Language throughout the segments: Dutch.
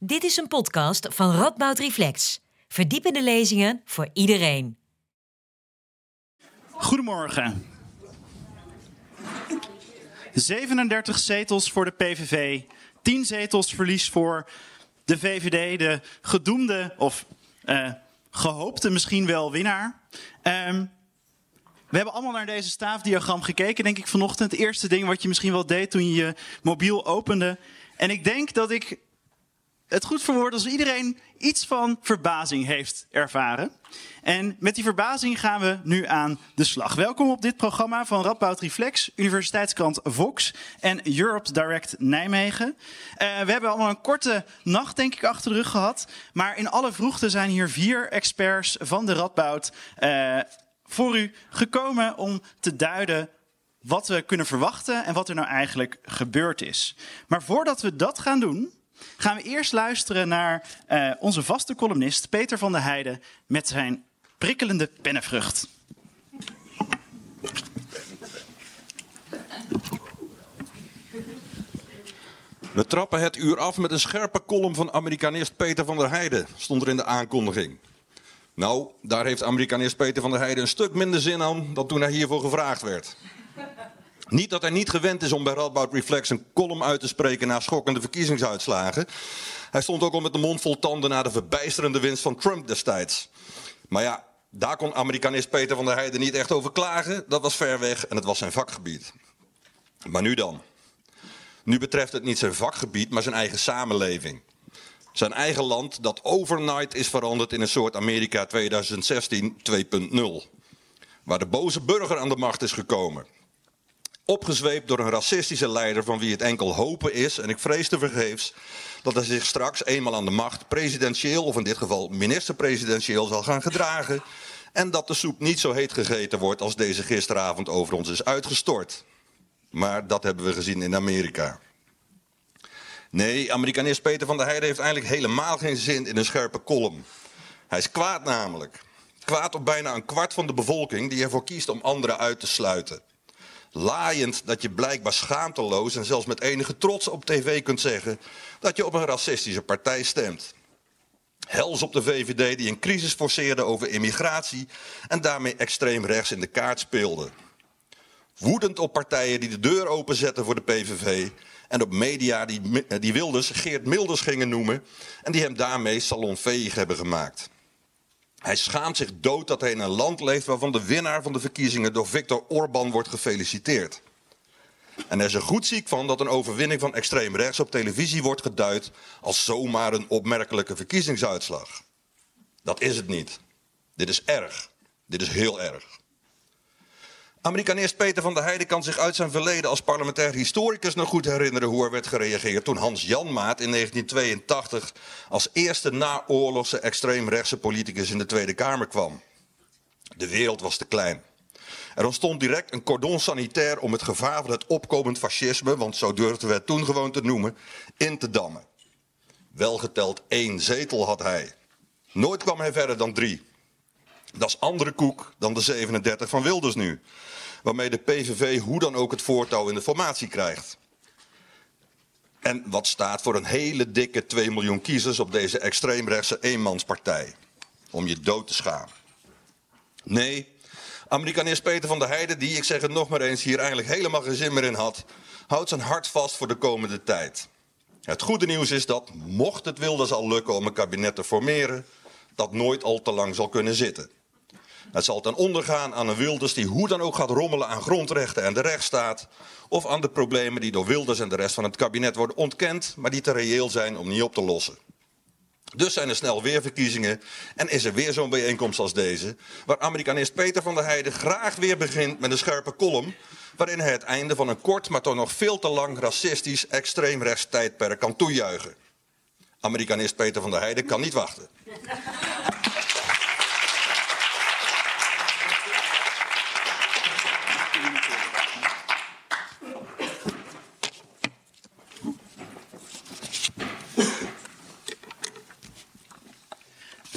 Dit is een podcast van Radboud Reflex. Verdiepende lezingen voor iedereen. Goedemorgen. 37 zetels voor de PVV, 10 zetels verlies voor de VVD, de gedoemde of uh, gehoopte misschien wel winnaar. Um, we hebben allemaal naar deze staafdiagram gekeken, denk ik vanochtend. Het eerste ding wat je misschien wel deed toen je je mobiel opende. En ik denk dat ik het goed verwoord als iedereen iets van verbazing heeft ervaren. En met die verbazing gaan we nu aan de slag. Welkom op dit programma van Radboud Reflex, Universiteitskrant Vox en Europe Direct Nijmegen. Uh, we hebben allemaal een korte nacht, denk ik, achter de rug gehad. Maar in alle vroegte zijn hier vier experts van de Radboud uh, voor u gekomen om te duiden wat we kunnen verwachten en wat er nou eigenlijk gebeurd is. Maar voordat we dat gaan doen, gaan we eerst luisteren naar uh, onze vaste columnist Peter van der Heijden met zijn prikkelende pennenvrucht. We trappen het uur af met een scherpe column van Amerikanist Peter van der Heijden, stond er in de aankondiging. Nou, daar heeft Amerikanist Peter van der Heijden een stuk minder zin aan dan toen hij hiervoor gevraagd werd. Niet dat hij niet gewend is om bij Radboud Reflex een column uit te spreken na schokkende verkiezingsuitslagen. Hij stond ook al met de mond vol tanden na de verbijsterende winst van Trump destijds. Maar ja, daar kon Amerikanist Peter van der Heijden niet echt over klagen. Dat was ver weg en het was zijn vakgebied. Maar nu dan? Nu betreft het niet zijn vakgebied, maar zijn eigen samenleving. Zijn eigen land dat overnight is veranderd in een soort Amerika 2016 2.0. Waar de boze burger aan de macht is gekomen. Opgezweept door een racistische leider van wie het enkel hopen is, en ik vrees te vergeefs, dat hij zich straks eenmaal aan de macht presidentieel, of in dit geval minister-presidentieel, zal gaan gedragen. En dat de soep niet zo heet gegeten wordt als deze gisteravond over ons is uitgestort. Maar dat hebben we gezien in Amerika. Nee, Amerikanist Peter van der Heijden heeft eigenlijk helemaal geen zin in een scherpe column. Hij is kwaad namelijk. Kwaad op bijna een kwart van de bevolking die ervoor kiest om anderen uit te sluiten. Laaiend dat je blijkbaar schaamteloos en zelfs met enige trots op tv kunt zeggen dat je op een racistische partij stemt. Hels op de VVD die een crisis forceerde over immigratie en daarmee extreem rechts in de kaart speelde. Woedend op partijen die de deur openzetten voor de PVV en op media die, die Wilders Geert Milders gingen noemen en die hem daarmee salonveeg hebben gemaakt. Hij schaamt zich dood dat hij in een land leeft waarvan de winnaar van de verkiezingen door Viktor Orban wordt gefeliciteerd. En hij is er goed ziek van dat een overwinning van extreem rechts op televisie wordt geduid als zomaar een opmerkelijke verkiezingsuitslag. Dat is het niet. Dit is erg. Dit is heel erg. Amerikanist Peter van der Heijden kan zich uit zijn verleden als parlementair historicus nog goed herinneren hoe er werd gereageerd toen Hans Janmaat in 1982 als eerste naoorlogse extreemrechtse politicus in de Tweede Kamer kwam. De wereld was te klein. Er ontstond direct een cordon sanitair om het gevaar van het opkomend fascisme, want zo durfden we het toen gewoon te noemen, in te dammen. Welgeteld één zetel had hij. Nooit kwam hij verder dan drie. Dat is andere koek dan de 37 van Wilders nu waarmee de PVV hoe dan ook het voortouw in de formatie krijgt. En wat staat voor een hele dikke 2 miljoen kiezers op deze extreemrechtse eenmanspartij. Om je dood te schamen. Nee, Amerikanist Peter van der Heijden, die, ik zeg het nog maar eens, hier eigenlijk helemaal geen zin meer in had, houdt zijn hart vast voor de komende tijd. Het goede nieuws is dat, mocht het Wilders al lukken om een kabinet te formeren, dat nooit al te lang zal kunnen zitten. Het zal ten onder gaan aan een Wilders die hoe dan ook gaat rommelen aan grondrechten en de rechtsstaat. Of aan de problemen die door Wilders en de rest van het kabinet worden ontkend, maar die te reëel zijn om niet op te lossen. Dus zijn er snel weer verkiezingen en is er weer zo'n bijeenkomst als deze, waar Amerikanist Peter van der Heijden graag weer begint met een scherpe column, waarin hij het einde van een kort, maar toch nog veel te lang racistisch extreemrechts tijdperk kan toejuichen. Amerikanist Peter van der Heijden kan niet wachten.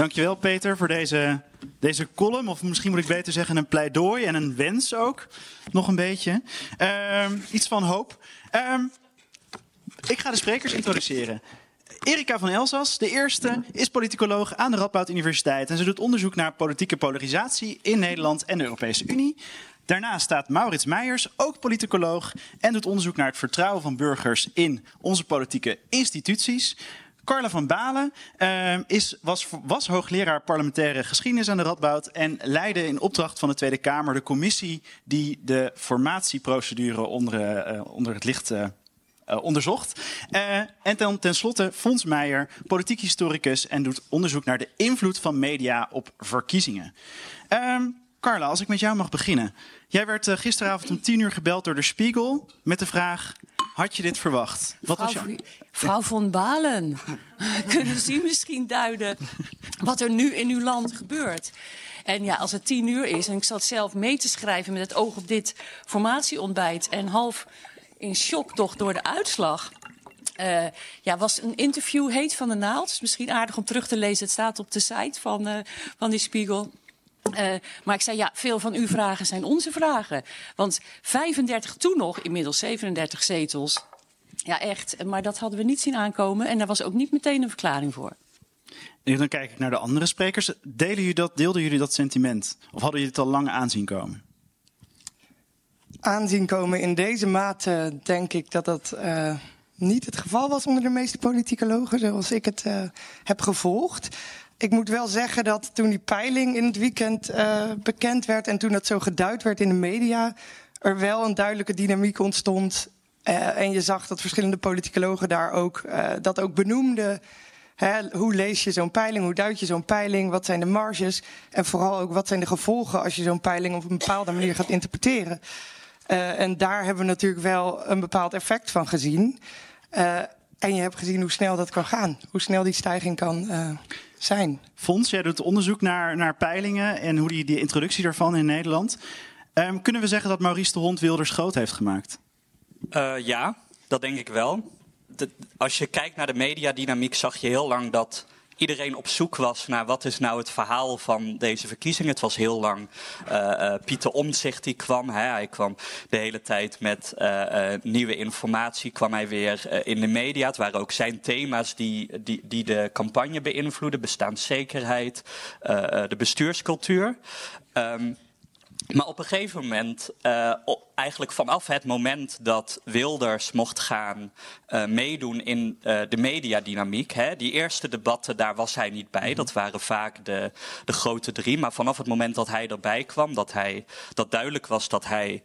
Dankjewel Peter voor deze, deze column. Of misschien moet ik beter zeggen een pleidooi en een wens ook. Nog een beetje. Um, iets van hoop. Um, ik ga de sprekers introduceren. Erika van Elzas, de eerste, is politicoloog aan de Radboud Universiteit. En ze doet onderzoek naar politieke polarisatie in Nederland en de Europese Unie. Daarnaast staat Maurits Meijers, ook politicoloog, en doet onderzoek naar het vertrouwen van burgers in onze politieke instituties. Carla van Balen uh, is, was, was hoogleraar parlementaire geschiedenis aan de Radboud en leidde in opdracht van de Tweede Kamer de commissie die de formatieprocedure onder, uh, onder het licht uh, onderzocht. en ten, tenslotte Fons Meijer, politiek historicus en doet onderzoek naar de invloed van media op verkiezingen. Ehm, Carla, als ik met jou mag beginnen. Jij werd gisteravond om tien uur gebeld door de Spiegel met de vraag: had je dit verwacht? Wat Vrouw, was jou... Vrouw von Balen, kunnen ze misschien duiden wat er nu in uw land gebeurt? En ja, als het tien uur is en ik zat zelf mee te schrijven met het oog op dit formatieontbijt en half in shock toch door de uitslag. Uh, ja, was een interview heet van de naald. Misschien aardig om terug te lezen. Het staat op de site van, uh, van die Spiegel. Uh, maar ik zei, ja, veel van uw vragen zijn onze vragen. Want 35 toen nog, inmiddels 37 zetels. Ja, echt. Maar dat hadden we niet zien aankomen. En daar was ook niet meteen een verklaring voor. En dan kijk ik naar de andere sprekers. Delen jullie dat, deelden jullie dat sentiment? Of hadden jullie het al lang aanzien komen? Aanzien komen in deze mate denk ik dat dat uh, niet het geval was onder de meeste politicologen, zoals ik het uh, heb gevolgd ik moet wel zeggen dat toen die peiling in het weekend uh, bekend werd en toen dat zo geduid werd in de media, er wel een duidelijke dynamiek ontstond. Uh, en je zag dat verschillende politicologen daar ook uh, dat ook benoemden. Hè, hoe lees je zo'n peiling? Hoe duid je zo'n peiling? Wat zijn de marges? En vooral ook wat zijn de gevolgen als je zo'n peiling op een bepaalde manier gaat interpreteren? en daar hebben we natuurlijk wel een bepaald effect van gezien. En je hebt gezien hoe snel dat kan gaan, hoe snel die stijging kan zijn. Fons, jij doet onderzoek naar, naar peilingen en hoe die, die introductie daarvan in Nederland. Um, kunnen we zeggen dat Maurice de Hond Wilders groot heeft gemaakt? Uh, ja, dat denk ik wel. De, als je kijkt naar de mediadynamiek zag je heel lang dat iedereen op zoek was naar wat is nou het verhaal van deze verkiezingen. Het was heel lang uh, Pieter Omtzigt die kwam. Hè. Hij kwam de hele tijd met uh, nieuwe informatie, kwam hij weer in de media. Het waren ook zijn thema's die, die, die de campagne beïnvloeden. Bestaanszekerheid, de bestuurscultuur. Um, maar op een gegeven moment, uh, eigenlijk vanaf het moment dat Wilders mocht gaan uh, meedoen in uh, de mediadynamiek, hè, die eerste debatten, daar was hij niet bij. Dat waren vaak de, de grote drie. Maar vanaf het moment dat hij erbij kwam, dat, hij, dat duidelijk was dat hij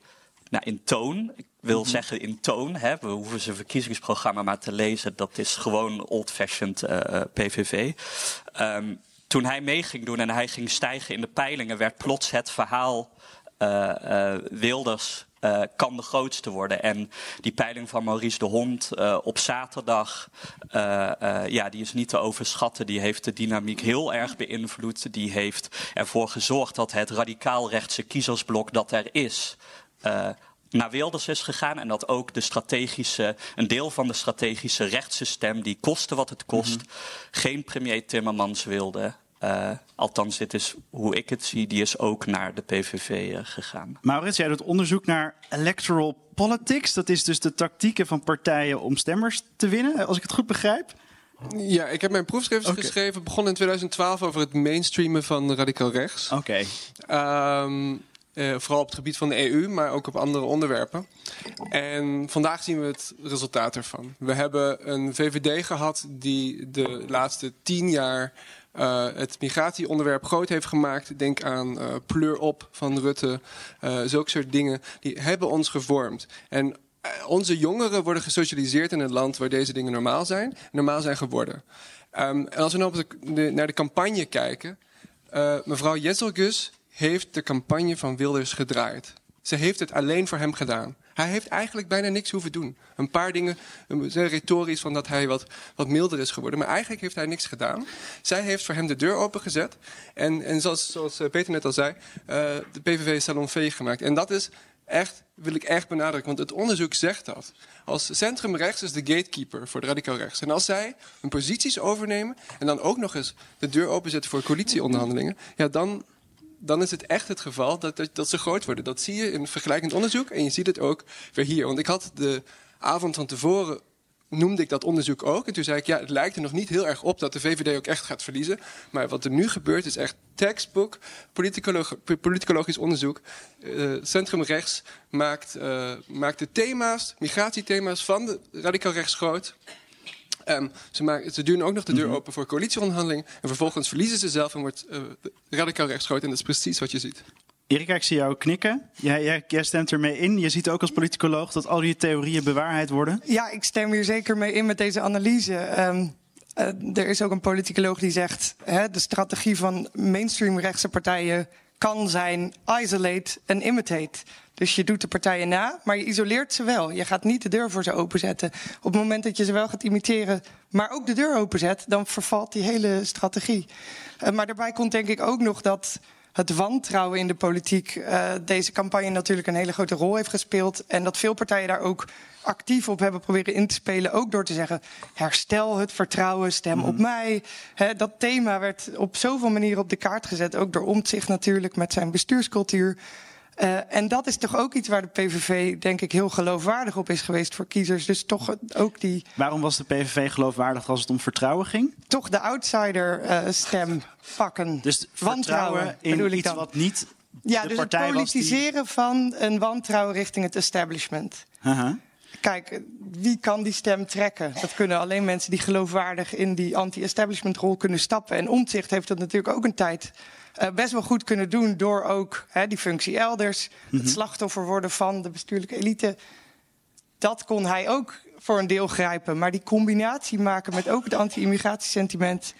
nou, in toon, ik wil mm-hmm. zeggen in toon, hè, we hoeven zijn verkiezingsprogramma maar te lezen, dat is gewoon old-fashioned PVV. Um, toen hij mee ging doen en hij ging stijgen in de peilingen, werd plots het verhaal uh, uh, Wilders uh, kan de grootste worden. En die peiling van Maurice de Hond op zaterdag, ja, die is niet te overschatten. Die heeft de dynamiek heel erg beïnvloed. Die heeft ervoor gezorgd dat het radicaal rechtse kiezersblok dat er is, naar Wilders is gegaan en dat ook de strategische, een deel van de strategische rechtse stem, die kostte wat het kost, mm -hmm. geen premier Timmermans wilde. Uh, althans, dit is hoe ik het zie, die is ook naar de PVV uh, gegaan. Maurits, jij doet onderzoek naar electoral politics. Dat is dus de tactieken van partijen om stemmers te winnen, als ik het goed begrijp. Ja, ik heb mijn proefschrift okay. geschreven, begon in 2012 over het mainstreamen van radicaal rechts. Oké. Okay. Um, uh, vooral op het gebied van de EU, maar ook op andere onderwerpen. En vandaag zien we het resultaat ervan. We hebben een VVD gehad die de laatste tien jaar uh, het migratieonderwerp groot heeft gemaakt. Denk aan uh, pleur op van Rutte. Uh, zulke soort dingen. Die hebben ons gevormd. En onze jongeren worden gesocialiseerd in een land waar deze dingen normaal zijn. Normaal zijn geworden. Um, en als we nou op naar de campagne kijken. mevrouw Jesselgus heeft de campagne van Wilders gedraaid. Ze heeft het alleen voor hem gedaan. Hij heeft eigenlijk bijna niks hoeven doen. Een paar dingen zijn retorisch van dat hij wat, wat milder is geworden. Maar eigenlijk heeft hij niks gedaan. Zij heeft voor hem de deur opengezet. En, en zoals, zoals eh, Peter net al zei, uh, de PVV is salonveeg gemaakt. En dat is echt, wil ik echt benadrukken. Want het onderzoek zegt dat. Als centrumrechts is de gatekeeper voor de radicaal rechts. En als zij hun posities overnemen en dan ook nog eens de deur openzetten voor coalitieonderhandelingen, ja, dan, dan is het echt het geval dat, dat, ze groot worden. Dat zie je in vergelijkend onderzoek en je ziet het ook weer hier. Want ik had de avond van tevoren noemde ik dat onderzoek ook. En toen zei ik, ja, het lijkt er nog niet heel erg op dat de VVD ook echt gaat verliezen. Maar wat er nu gebeurt is echt textbook politicoloog, politicologisch onderzoek. Uh, Centrum rechts maakt, uh, maakt de thema's, migratiethema's van de radicaal rechts groot. Um, ze, maken, ze duwen ook nog de deur mhm. open voor coalitieonderhandelingen. En vervolgens verliezen ze zelf en wordt uh, radicaal rechts groot. En dat is precies wat je ziet. Erika, ik zie jou knikken. Jij, jij, jij, stemt ermee in. Je ziet ook als politicoloog dat al die theorieën bewaarheid worden. Ja, ik stem hier zeker mee in met deze analyse. Um, uh, er is ook een politicoloog die zegt... Hè, de strategie van mainstream rechtse partijen kan zijn isolate en imitate. Dus je doet de partijen na, maar je isoleert ze wel. Je gaat niet de deur voor ze openzetten. Op het moment dat je ze wel gaat imiteren, maar ook de deur openzet... dan vervalt die hele strategie. Uh, maar daarbij komt denk ik ook nog dat het wantrouwen in de politiek uh, deze campagne natuurlijk een hele grote rol heeft gespeeld. En dat veel partijen daar ook actief op hebben proberen in te spelen. Ook door te zeggen: herstel het vertrouwen, stem op mhm. mij. dat thema werd op zoveel manieren op de kaart gezet. Ook door Omtzigt natuurlijk met zijn bestuurscultuur. Uh, en dat is toch ook iets waar de PVV, denk ik, heel geloofwaardig op is geweest voor kiezers. Dus toch ook die. Waarom was de PVV geloofwaardig als het om vertrouwen ging? Toch de outsider-stem uh, pakken. Dus wantrouwen in bedoel ik iets wat niet. Ja, de dus partij het politiseren die... van een wantrouwen richting het establishment. Uh -huh. Kijk, wie kan die stem trekken? Dat kunnen alleen mensen die geloofwaardig in die anti-establishment rol kunnen stappen. En Omtzigt heeft dat natuurlijk ook een tijd uh, best wel goed kunnen doen door ook hè, die functie elders, het mhm. slachtoffer worden van de bestuurlijke elite. Dat kon hij ook voor een deel grijpen. Maar die combinatie maken met ook het anti-immigratiesentiment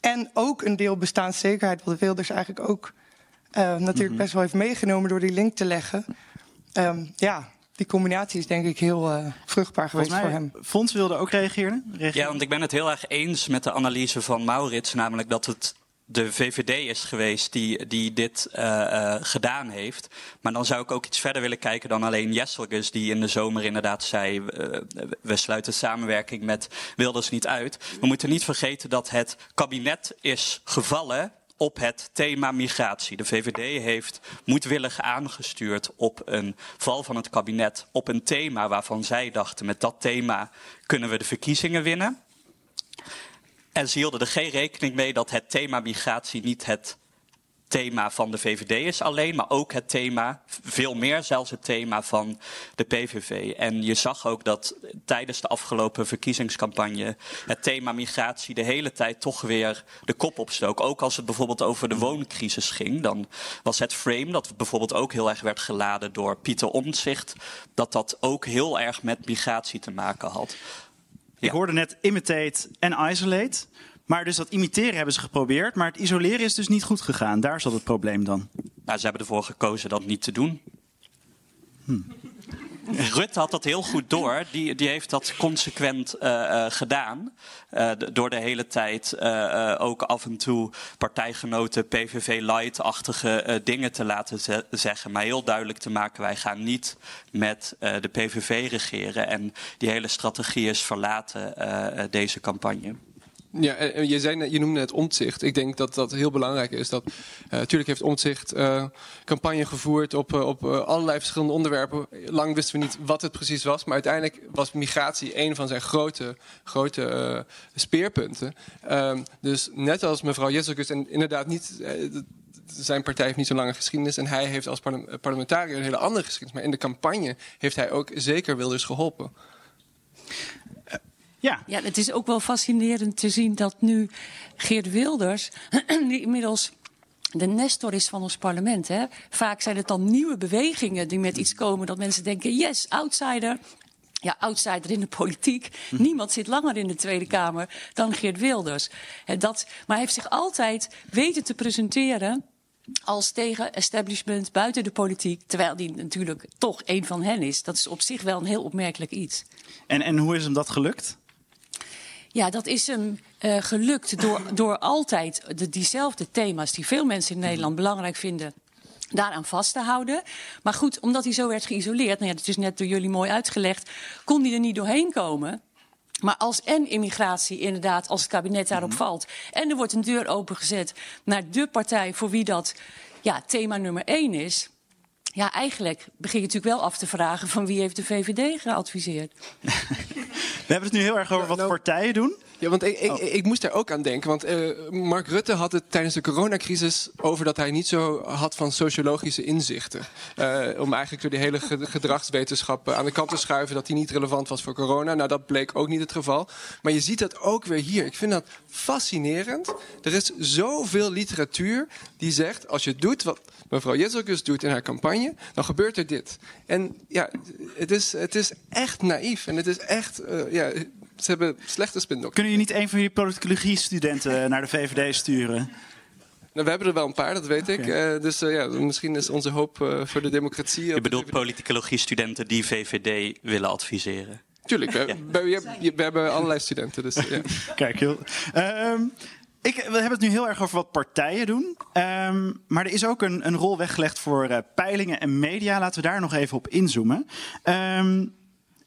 en ook een deel bestaanszekerheid, wat Wilders eigenlijk ook uh, natuurlijk mhm. best wel heeft meegenomen door die link te leggen. Um, ja, die combinatie is denk ik heel uh, vruchtbaar geweest voor hem. Fons wilde ook reageren, reageren. Ja, want ik ben het heel erg eens met de analyse van Maurits, namelijk dat het de VVD is geweest die, die dit uh, uh, gedaan heeft. Maar dan zou ik ook iets verder willen kijken dan alleen Jesselgus, die in de zomer inderdaad zei: uh, we sluiten samenwerking met Wilders niet uit. We moeten niet vergeten dat het kabinet is gevallen op het thema migratie. De VVD heeft moedwillig aangestuurd op een val van het kabinet, op een thema waarvan zij dachten: met dat thema kunnen we de verkiezingen winnen. En ze hielden er geen rekening mee dat het thema migratie niet het thema van de VVD is alleen, maar ook het thema, veel meer zelfs het thema van de PVV. En je zag ook dat tijdens de afgelopen verkiezingscampagne het thema migratie de hele tijd toch weer de kop opstook. Ook als het bijvoorbeeld over de wooncrisis ging, dan was het frame dat bijvoorbeeld ook heel erg werd geladen door Pieter Omtzigt, dat dat ook heel erg met migratie te maken had. Ik hoorde net imitate en isolate. Maar dus dat imiteren hebben ze geprobeerd. Maar het isoleren is dus niet goed gegaan. Daar zat het probleem dan. Nou, ze hebben ervoor gekozen dat niet te doen. Hm. Rutte had dat heel goed door. Die, die heeft dat consequent uh, uh, gedaan. Uh, door de hele tijd ook af en toe partijgenoten PVV light-achtige dingen te laten ze zeggen. Maar heel duidelijk te maken, wij gaan niet met de PVV regeren. En die hele strategie is verlaten deze campagne. Ja, je, je noemde het omzicht. Ik denk dat dat heel belangrijk is. Dat, natuurlijk heeft omzicht uh, campagne gevoerd op, uh, op allerlei verschillende onderwerpen. Lang wisten we niet wat het precies was. Maar uiteindelijk was migratie een van zijn grote, grote speerpunten. Ehm, dus net als mevrouw Jesselkus, en inderdaad niet zijn partij heeft niet zo lange geschiedenis. En hij heeft als parlementariër een hele andere geschiedenis. Maar in de campagne heeft hij ook zeker Wilders geholpen. Ja. ja, het is ook wel fascinerend te zien dat nu Geert Wilders, die inmiddels de nestor is van ons parlement. Hè? Vaak zijn het dan nieuwe bewegingen die met iets komen dat mensen denken: yes, outsider. Ja, outsider in de politiek. Hm. Niemand zit langer in de Tweede Kamer dan Geert Wilders. En dat, maar hij heeft zich altijd weten te presenteren als tegen establishment buiten de politiek. Terwijl die natuurlijk toch een van hen is. Dat is op zich wel een heel opmerkelijk iets. En, en hoe is hem dat gelukt? Ja, dat is hem uh, gelukt door, door altijd de, diezelfde thema's die veel mensen in Nederland belangrijk vinden daaraan vast te houden. Maar goed, omdat hij zo werd geïsoleerd, nou ja, dat is net door jullie mooi uitgelegd, kon hij er niet doorheen komen. Maar als en immigratie inderdaad, als het kabinet daarop mhm. valt... en er wordt een deur opengezet naar de partij voor wie dat ja, thema nummer één is Ja, eigenlijk begin je natuurlijk wel af te vragen van wie heeft de VVD geadviseerd. We hebben het nu heel erg over wat partijen doen. Ja, want ik, ik, Oh. ik moest daar ook aan denken. Want eh, Mark Rutte had het tijdens de coronacrisis over dat hij niet zo had van sociologische inzichten. Eh, om eigenlijk door die hele ge- gedragswetenschap eh, aan de kant te schuiven dat die niet relevant was voor corona. Nou, dat bleek ook niet het geval. Maar je ziet dat ook weer hier. Ik vind dat fascinerend. Er is zoveel literatuur die zegt: als je doet wat mevrouw Jezelkus doet in haar campagne, dan gebeurt er dit. En ja, het is, het is echt naïef. En het is echt. ja, ze hebben slechte spindokters. Kunnen jullie niet een van jullie politicologie-studenten naar de VVD sturen? Nou, we hebben er wel een paar, dat weet ik. Eh, dus eh, ja, misschien is onze hoop eh, voor de democratie. Je bedoelt politicologie-studenten die VVD willen adviseren. Tuurlijk, we, we, we- we hebben allerlei studenten. Dus, ja. Kijk, heel. Ehm, ik, we hebben het nu heel erg over wat partijen doen. Ehm, maar er is ook een, een rol weggelegd voor eh, peilingen en media. Laten we daar nog even op inzoomen. Ehm,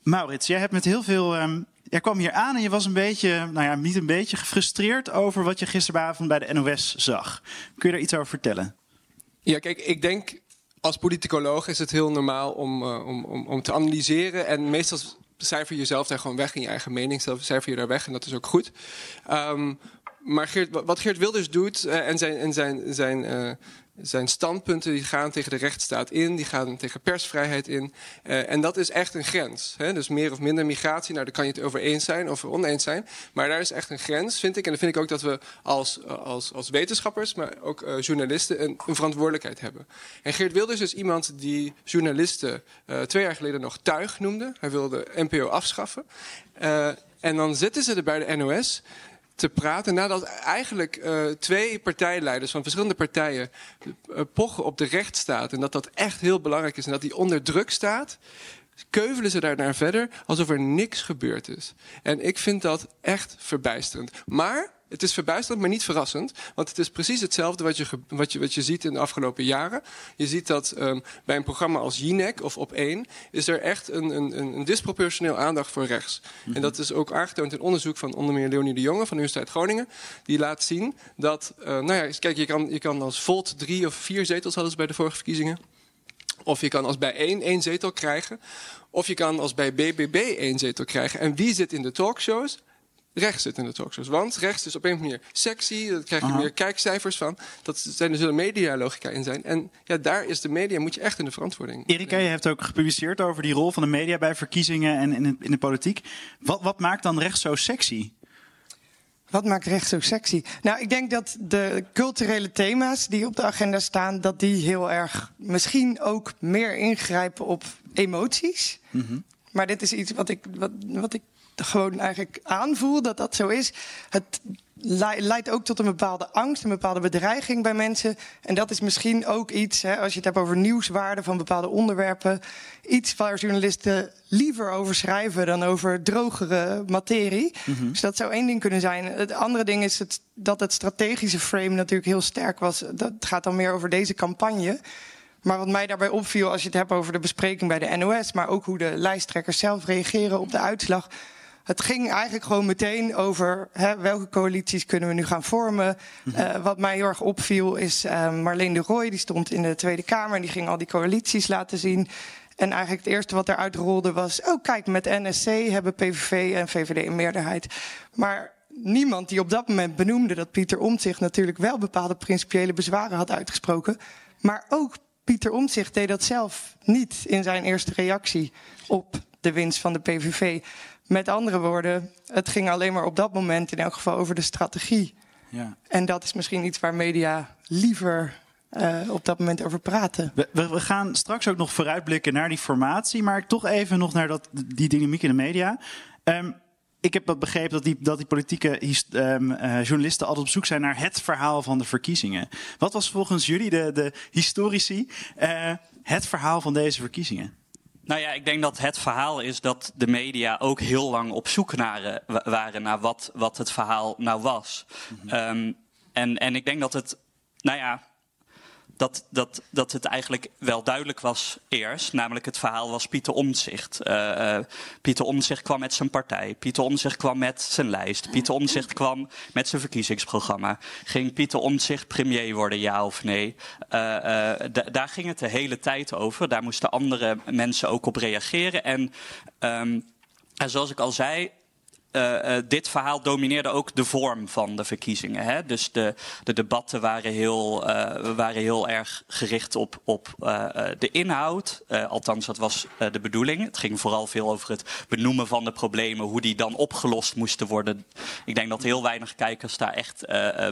Maurits, jij hebt met heel veel. ehm, jij kwam hier aan en je was een beetje, nou ja, niet een beetje gefrustreerd over wat je gisteravond bij de NOS zag. Kun je daar iets over vertellen? ja, kijk, ik denk als politicoloog is het heel normaal om, eh, om, om, om te analyseren. En meestal cijfer je jezelf daar gewoon weg in je eigen mening. Zelf cijfer je daar weg en dat is ook goed. Ehm, maar Geert, wat Geert Wilders doet eh, en zijn, en zijn, zijn, eh, zijn standpunten die gaan tegen de rechtsstaat in, die gaan tegen persvrijheid in. Eh, en dat is echt een grens. Hè? Dus meer of minder migratie, nou daar kan je het over eens zijn of oneens zijn. Maar daar is echt een grens, vind ik. En dan vind ik ook dat we als, als, als wetenschappers, maar ook eh, journalisten, een, een verantwoordelijkheid hebben. En Geert Wilders is iemand die journalisten eh, twee jaar geleden nog tuig noemde. Hij wilde NPO afschaffen. Eh, en dan zitten ze er bij de NOS te praten nadat eigenlijk eh, twee partijleiders van verschillende partijen eh, pochen op de rechtsstaat en dat dat echt heel belangrijk is en dat die onder druk staat, keuvelen ze daar naar verder alsof er niks gebeurd is. En ik vind dat echt verbijsterend. Maar het is verbijsterend, maar niet verrassend. Want het is precies hetzelfde wat je, wat je, wat je ziet in de afgelopen jaren. Je ziet dat ehm, bij een programma als Jinek of Op 1... is er echt een, een, een, disproportioneel aandacht voor rechts. En dat is ook aangetoond in onderzoek van onder meer Leonie de Jonge... van de Universiteit Groningen. Die laat zien dat... eh, nou ja, kijk, je kan, je kan als Volt drie of vier zetels hadden ze bij de vorige verkiezingen... Of je kan als bij één één zetel krijgen. Of je kan als bij BBB één zetel krijgen. En wie zit in de talkshows? Rechts zit in de talkshows. Want rechts is op een manier sexy. Daar krijg je Aha. meer kijkcijfers van. Dat zijn, er zullen medialogica in zijn. En ja, daar is de media, moet je echt in de verantwoording. Erika, je hebt ook gepubliceerd over die rol van de media bij verkiezingen en in de, in de politiek. Wat, wat maakt dan rechts zo sexy? Wat maakt recht zo sexy? Nou, ik denk dat de culturele thema's die op de agenda staan, dat die heel erg misschien ook meer ingrijpen op emoties. Maar dit is iets wat ik, wat, wat ik gewoon eigenlijk aanvoel dat dat zo is. Het le- leidt ook tot een bepaalde angst, een bepaalde bedreiging bij mensen. En dat is misschien ook iets, hè, als je het hebt over nieuwswaarde van bepaalde onderwerpen, iets waar journalisten liever over schrijven dan over drogere materie. Dus dat zou één ding kunnen zijn. Het andere ding is het, dat het strategische frame natuurlijk heel sterk was. Dat gaat dan meer over deze campagne. Maar wat mij daarbij opviel, als je het hebt over de bespreking bij de NOS, maar ook hoe de lijsttrekkers zelf reageren op de uitslag. Het ging eigenlijk gewoon meteen over hè, welke coalities kunnen we nu gaan vormen. Eh, wat mij heel erg opviel is eh, Marleen de Rooij, die stond in de Tweede Kamer en die ging al die coalities laten zien. En eigenlijk het eerste wat eruit rolde was: oh kijk, met NSC hebben PVV en VVD een meerderheid. Maar niemand die op dat moment benoemde dat Pieter Omtzigt natuurlijk wel bepaalde principiële bezwaren had uitgesproken. Maar ook Pieter Omtzigt deed dat zelf niet in zijn eerste reactie op de winst van de PVV. Met andere woorden, het ging alleen maar op dat moment in elk geval over de strategie. Ja. En dat is misschien iets waar media liever eh, op dat moment over praten. We, we, we gaan straks ook nog vooruitblikken naar die formatie, maar toch even nog naar dat, die dynamiek in de media. Ehm, ik heb dat begrepen dat die, dat die politieke ehm, eh, journalisten altijd op zoek zijn naar het verhaal van de verkiezingen. Wat was volgens jullie, de, de historici, eh, het verhaal van deze verkiezingen? Nou ja, ik denk dat het verhaal is dat de media ook heel lang op zoek naar, eh, wa- waren naar wat, wat het verhaal nou was. Ehm, en, en ik denk dat het, nou ja, dat, dat, dat het eigenlijk wel duidelijk was eerst. Namelijk het verhaal was Pieter Omtzigt. Uh, Pieter Omtzigt kwam met zijn partij. Pieter Omtzigt kwam met zijn lijst. Pieter Omtzigt kwam met zijn verkiezingsprogramma. Ging Pieter Omtzigt premier worden, ja of nee? Uh, daar ging het de hele tijd over. Daar moesten andere mensen ook op reageren. En, um, en zoals ik al zei, uh, uh, dit verhaal domineerde ook de vorm van de verkiezingen. Hè? Dus de, de debatten waren heel, uh, waren heel erg gericht op, op de inhoud. althans, dat was de bedoeling. Het ging vooral veel over het benoemen van de problemen, hoe die dan opgelost moesten worden. Ik denk dat heel weinig kijkers daar echt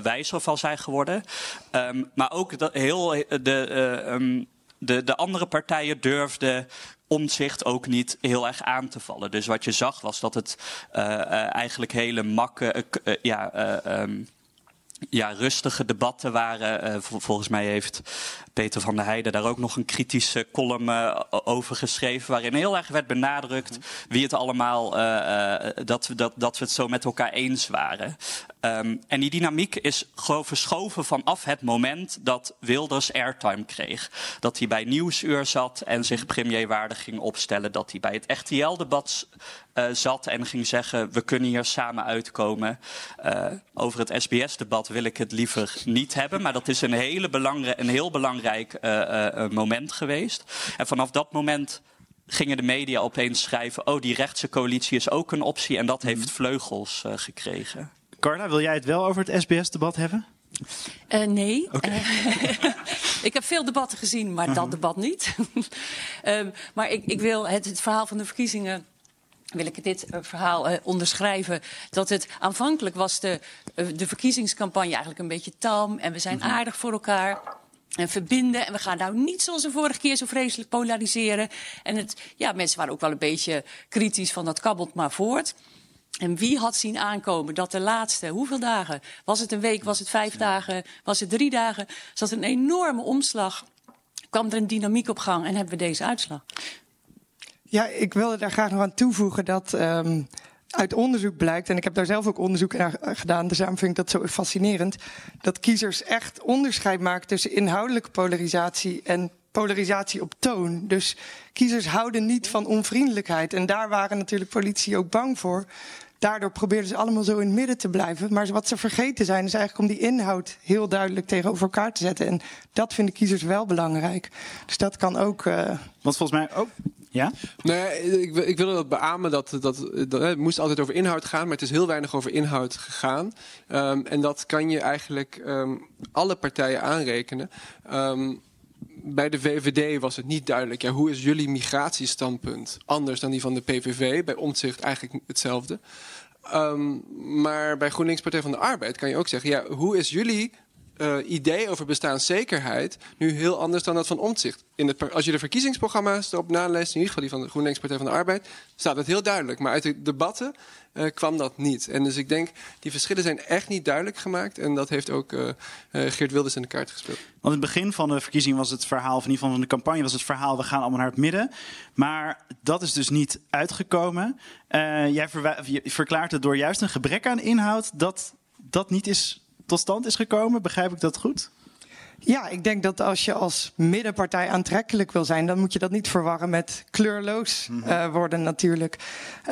wijzer van zijn geworden. Um, maar ook dat heel de. Um, de, de andere partijen durfden omzicht ook niet heel erg aan te vallen. Dus wat je zag was dat het uh, uh, eigenlijk hele makke, uh, ja, um, ja, rustige debatten waren. volgens mij heeft Peter van der Heijden daar ook nog een kritische column uh, over geschreven. Waarin heel erg werd benadrukt wie het allemaal, uh, dat, we, dat, dat we het zo met elkaar eens waren. Um, en die dynamiek is gewoon verschoven vanaf het moment dat Wilders airtime kreeg. Dat hij bij Nieuwsuur zat en zich premierwaardig ging opstellen. Dat hij bij het RTL-debat uh, zat en ging zeggen: We kunnen hier samen uitkomen. Uh, over het SBS-debat wil ik het liever niet hebben. Maar dat is een, hele belangrijke, een heel belangrijk uh, moment geweest. En vanaf dat moment gingen de media opeens schrijven: Oh, die rechtse coalitie is ook een optie. En dat heeft mhm. vleugels gekregen. Carla, wil jij het wel over het SBS-debat hebben? Uh, nee. Okay. Uh, ik heb veel debatten gezien, maar uh -huh. dat mhm. debat niet. um, maar ik, ik wil het, het, verhaal van de verkiezingen. Wil ik dit verhaal onderschrijven? Dat het aanvankelijk was de, de verkiezingscampagne eigenlijk een beetje tam. En we zijn. Mhm. aardig voor elkaar en verbinden. En we gaan nou niet zoals de vorige keer zo vreselijk polariseren. En het, ja, mensen waren ook wel een beetje kritisch van dat kabbelt maar voort. En wie had zien aankomen dat de laatste, hoeveel dagen? Was het een week, was het vijf dagen, was het drie dagen? Zat een enorme omslag. Kwam er een dynamiek op gang en hebben we deze uitslag. Ja, ik wilde daar graag nog aan toevoegen dat um, uit onderzoek blijkt, en ik heb daar zelf ook onderzoek naar gedaan, dus daarom vind ik dat zo fascinerend, dat kiezers echt onderscheid maken tussen inhoudelijke polarisatie en polarisatie op toon. Dus kiezers houden niet van onvriendelijkheid. En daar waren natuurlijk politici ook bang voor. Daardoor probeerden ze allemaal zo in het midden te blijven. Maar wat ze vergeten zijn, is eigenlijk om die inhoud heel duidelijk tegenover elkaar te zetten. En dat vinden kiezers wel belangrijk. Dus dat kan ook. Uh... Want volgens mij ook. Ja? Ik, ik wilde dat beamen dat, dat, het moest altijd over inhoud gaan, maar het is heel weinig over inhoud gegaan. Um, en dat kan je eigenlijk um, alle partijen aanrekenen. Um, bij de VVD was het niet duidelijk. Ja, hoe is jullie migratiestandpunt anders dan die van de PVV? Bij Omtzigt eigenlijk hetzelfde. Maar bij GroenLinks Partij van de Arbeid kan je ook zeggen... Ja, hoe is jullie uh, idee over bestaanszekerheid nu heel anders dan dat van omzicht. In het, als je de verkiezingsprogramma's erop naleest, in ieder geval die van de GroenLinks Partij van de Arbeid, staat het heel duidelijk. Maar uit de debatten uh, kwam dat niet. En dus ik denk, die verschillen zijn echt niet duidelijk gemaakt. En dat heeft ook uh, Geert Wilders in de kaart gespeeld. Want in het begin van de verkiezing was het verhaal, of in ieder geval van de campagne, was het verhaal: we gaan allemaal naar het midden. Maar dat is dus niet uitgekomen. jij verklaart het door juist een gebrek aan inhoud dat dat niet is tot stand is gekomen. Begrijp ik dat goed? Ja, ik denk dat als je als middenpartij aantrekkelijk wil zijn, dan moet je dat niet verwarren met kleurloos uh, worden natuurlijk.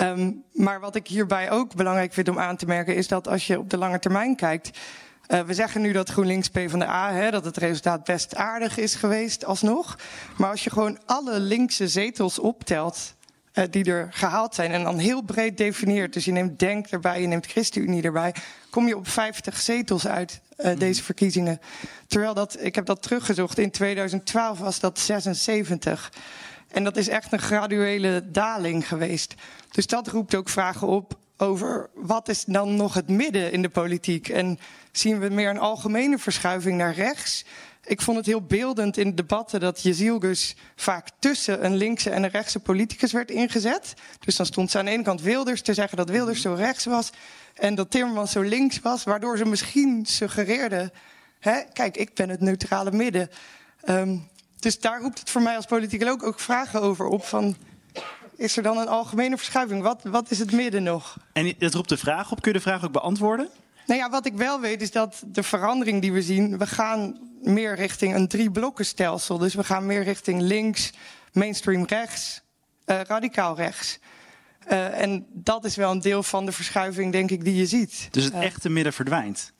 Um, maar wat ik hierbij ook belangrijk vind om aan te merken, is dat als je op de lange termijn kijkt. Uh, we zeggen nu dat GroenLinks PvdA, hè, dat het resultaat best aardig is geweest alsnog. Maar als je gewoon alle linkse zetels optelt uh, die er gehaald zijn. En dan heel breed definieert. Dus je neemt Denk erbij, je neemt ChristenUnie erbij. Kom je op 50 zetels uit uh, mm. deze verkiezingen. Terwijl dat, ik heb dat teruggezocht, in 2012 was dat 76. En dat is echt een graduele daling geweest. Dus dat roept ook vragen op over wat is dan nog het midden in de politiek. En zien we meer een algemene verschuiving naar rechts? Ik vond het heel beeldend in debatten dat Jezielgus vaak tussen een linkse en een rechtse politicus werd ingezet. Dus dan stond ze aan de ene kant Wilders te zeggen dat Wilders zo rechts was en dat Timmermans zo links was, waardoor ze misschien suggereerden: hè, kijk, ik ben het neutrale midden. Um, dus daar roept het voor mij als politicus ook, ook vragen over op van is er dan een algemene verschuiving? Wat, wat is het midden nog? En dat roept de vraag op. Kun je de vraag ook beantwoorden? Nou ja, wat ik wel weet is dat de verandering die we zien, we gaan meer richting een drie blokkenstelsel. Dus we gaan meer richting links, mainstream rechts, uh, radicaal rechts. Uh, en dat is wel een deel van de verschuiving, denk ik, die je ziet. Dus het uh, echte midden verdwijnt?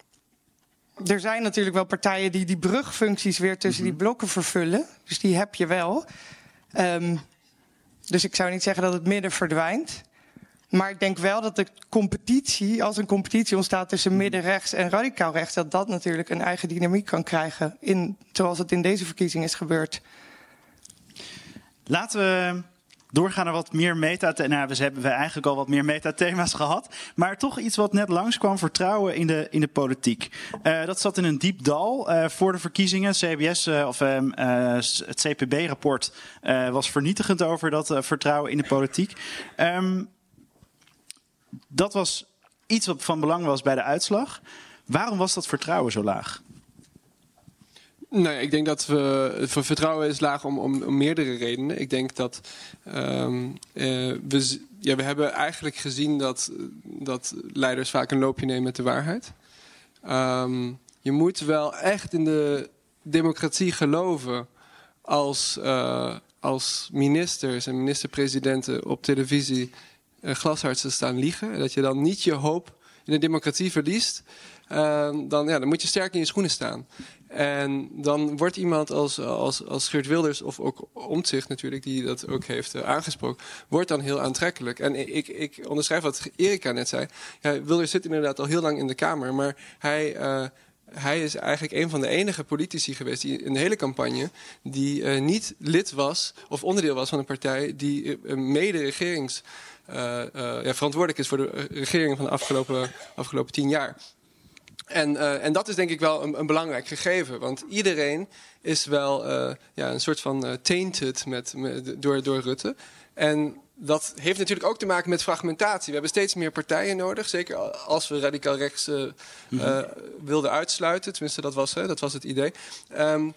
Er zijn natuurlijk wel partijen die die brugfuncties weer tussen die blokken vervullen. Dus die heb je wel. Um, dus ik zou niet zeggen dat het midden verdwijnt. Maar ik denk wel dat de competitie, als een competitie ontstaat tussen middenrechts en radicaal rechts, dat dat natuurlijk een eigen dynamiek kan krijgen, in, zoals het in deze verkiezing is gebeurd. Laten we doorgaan naar wat meer meta. Nou, we hebben eigenlijk al wat meer metathema's gehad. Maar toch iets wat net langskwam: vertrouwen in de, in de politiek. Uh, dat zat in een diep dal uh, voor de verkiezingen. CBS uh, of uh, het CPB-rapport was vernietigend over dat vertrouwen in de politiek. Um, dat was iets wat van belang was bij de uitslag. Waarom was dat vertrouwen zo laag? Nee, ik denk dat we. Vertrouwen is laag om, om, om meerdere redenen. Ik denk dat. Um, uh, we, ja, we hebben eigenlijk gezien dat, dat leiders vaak een loopje nemen met de waarheid. Um, je moet wel echt in de democratie geloven als, uh, als ministers en minister-presidenten op televisie uh, glashards staan liegen. Dat je dan niet je hoop in de democratie verliest. Uh, dan, ja, dan moet je sterk in je schoenen staan. En dan wordt iemand als, als, als Geert Wilders, of ook Omtzigt natuurlijk, die dat ook heeft uh, aangesproken, wordt dan heel aantrekkelijk. En ik, ik onderschrijf wat Erika net zei. Ja, Wilders zit inderdaad al heel lang in de Kamer, maar hij, uh, hij is eigenlijk een van de enige politici geweest die in de hele campagne die uh, niet lid was of onderdeel was van een partij die mede regerings. Ja, verantwoordelijk is voor de regering van de afgelopen, afgelopen tien jaar. En, uh, en dat is denk ik wel een, een, belangrijk gegeven. Want iedereen is wel uh, ja, een soort van uh, tainted met, met, door, door Rutte. En dat heeft natuurlijk ook te maken met fragmentatie. We hebben steeds meer partijen nodig. Zeker als we radicaal rechts mm -hmm. wilden uitsluiten. Tenminste, dat was, hè, dat was het idee. Um,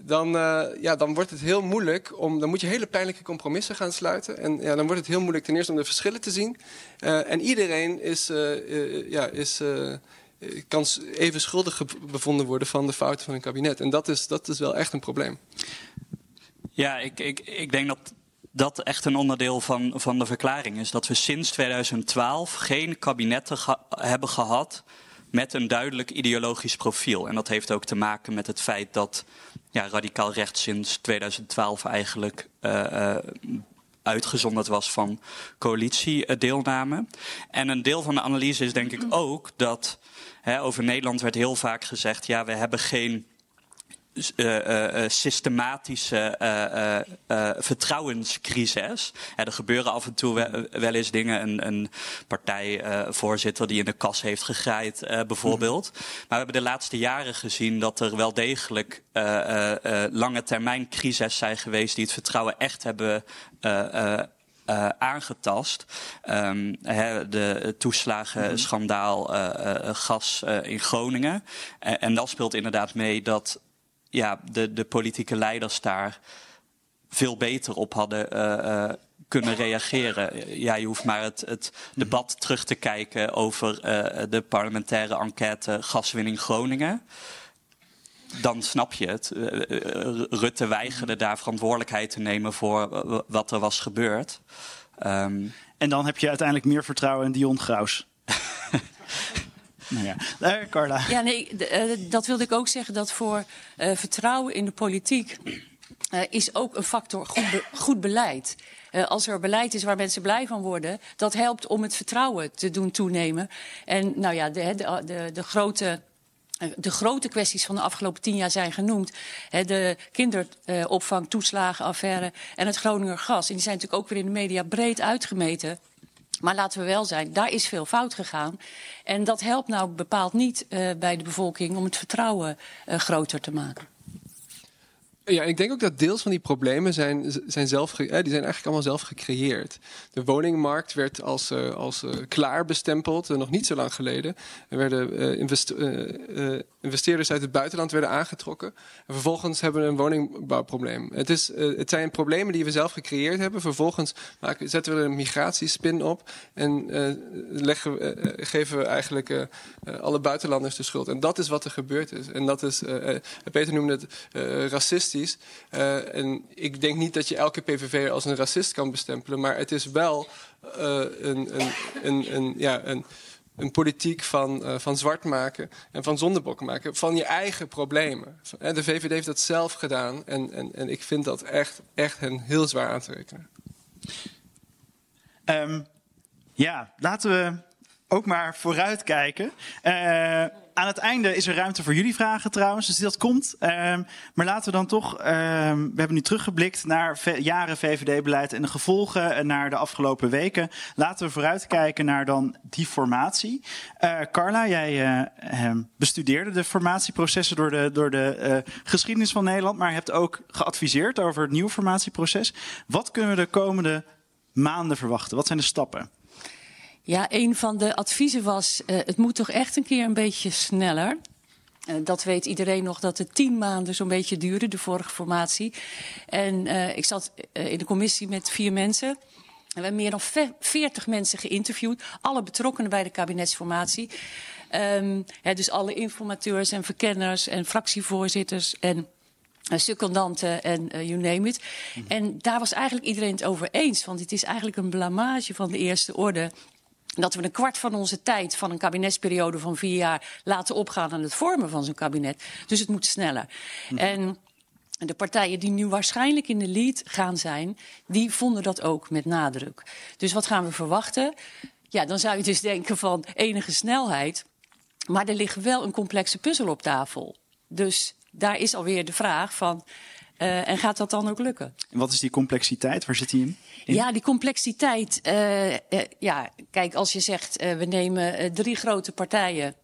dan, uh, ja, dan wordt het heel moeilijk om. Dan moet je hele pijnlijke compromissen gaan sluiten. En ja, dan wordt het heel moeilijk ten eerste om de verschillen te zien. Uh, en iedereen is, uh, ja, is kan even schuldig bevonden worden van de fouten van een kabinet. En dat is, dat is wel echt een probleem. Ja, ik, ik, ik denk dat dat echt een onderdeel van, van de verklaring is. Dat we sinds 2012 geen kabinetten hebben gehad met een duidelijk ideologisch profiel. En dat heeft ook te maken met het feit dat ja, radicaal rechts sinds 2012 eigenlijk uh, uh, uitgezonderd was van coalitiedeelname. En een deel van de analyse is denk ik ook dat Over Nederland werd heel vaak gezegd: ja, we hebben geen uh, uh, systematische uh, vertrouwenscrisis. er gebeuren af en toe wel, wel eens dingen. Een, een partijvoorzitter die in de kas heeft gegraaid, bijvoorbeeld. Mm. Maar we hebben de laatste jaren gezien dat er wel degelijk lange termijn crises zijn geweest die het vertrouwen echt hebben uh, aangetast. Um, he, de toeslagenschandaal uh, uh, gas in Groningen. En, en dat speelt inderdaad mee dat ja, de, de politieke leiders daar veel beter op hadden kunnen reageren. Ja, je hoeft maar het, het debat terug te kijken over de parlementaire enquête gaswinning Groningen dan snap je het. Uh, Rutte weigerde daar verantwoordelijkheid te nemen voor wat er was gebeurd. Um, en dan heb je uiteindelijk meer vertrouwen in Dion Graus. nou ja, uh, Carla. Ja, nee, dat wilde ik ook zeggen. Dat voor vertrouwen in de politiek is ook een factor goed, be goed beleid. Uh, als er beleid is waar mensen blij van worden, dat helpt om het vertrouwen te doen toenemen. En nou ja, de, de, de, de grote de grote kwesties van de afgelopen tien jaar zijn genoemd. De kinderopvang, toeslagenaffaire en het Groninger gas. En die zijn natuurlijk ook weer in de media breed uitgemeten. Maar laten we wel zijn, daar is veel fout gegaan. En dat helpt nou bepaald niet uh, bij de bevolking om het vertrouwen uh, groter te maken. Ja, ik denk ook dat deels van die problemen zijn, zijn, zelf, die zijn eigenlijk allemaal zelf gecreëerd. De woningmarkt werd als, uh, als uh, klaar bestempeld, uh, nog niet zo lang geleden. Er werden investeerders uit het buitenland werden aangetrokken. En vervolgens hebben we een woningbouwprobleem. Het, is, het zijn problemen die we zelf gecreëerd hebben. Vervolgens maken, zetten we een migratiespin op en leggen, geven we eigenlijk alle buitenlanders de schuld. En dat is wat er gebeurd is. En dat is, Peter noemde het racistisch. Uh, en ik denk niet dat je elke PVV als een racist kan bestempelen, maar het is wel uh, een, een, een, een, ja, een, een politiek van, uh, van zwart maken en van zondebokken maken. Van je eigen problemen. De VVD heeft dat zelf gedaan en, en, en ik vind dat echt, echt hen heel zwaar aan te rekenen. Um, ja, laten we ook maar vooruitkijken. Uh, aan het einde is er ruimte voor jullie vragen trouwens, dus dat komt. Um, maar laten we dan toch, um, we hebben nu teruggeblikt naar jaren VVD-beleid en de gevolgen naar de afgelopen weken. Laten we vooruitkijken naar dan die formatie. Uh, Carla, jij uh, bestudeerde de formatieprocessen door de, door de geschiedenis van Nederland, maar hebt ook geadviseerd over het nieuwe formatieproces. Wat kunnen we de komende maanden verwachten? Wat zijn de stappen? Ja, een van de adviezen was: uh, het moet toch echt een keer een beetje sneller. Uh, dat weet iedereen nog dat het tien maanden zo'n beetje duurde, de vorige formatie. En uh, ik zat in de commissie met vier mensen. En we hebben meer dan veertig mensen geïnterviewd, alle betrokkenen bij de kabinetsformatie. Um, ja, dus alle informateurs en verkenners en fractievoorzitters en uh, secondanten en uh, you name it. Mm -hmm. En daar was eigenlijk iedereen het over eens. Want het is eigenlijk een blamage van de eerste orde dat we een kwart van onze tijd van een kabinetsperiode van vier jaar laten opgaan aan het vormen van zo'n kabinet. Dus het moet sneller. Mm. En de partijen die nu waarschijnlijk in de lead gaan zijn, die vonden dat ook met nadruk. Dus wat gaan we verwachten? Ja, dan zou je dus denken van enige snelheid. Maar er ligt wel een complexe puzzel op tafel. Dus daar is alweer de vraag van. Uh, en gaat dat dan ook lukken? En wat is die complexiteit? Waar zit die in? in? Ja, die complexiteit. Uh, uh, ja, kijk, als je zegt we nemen drie grote partijen.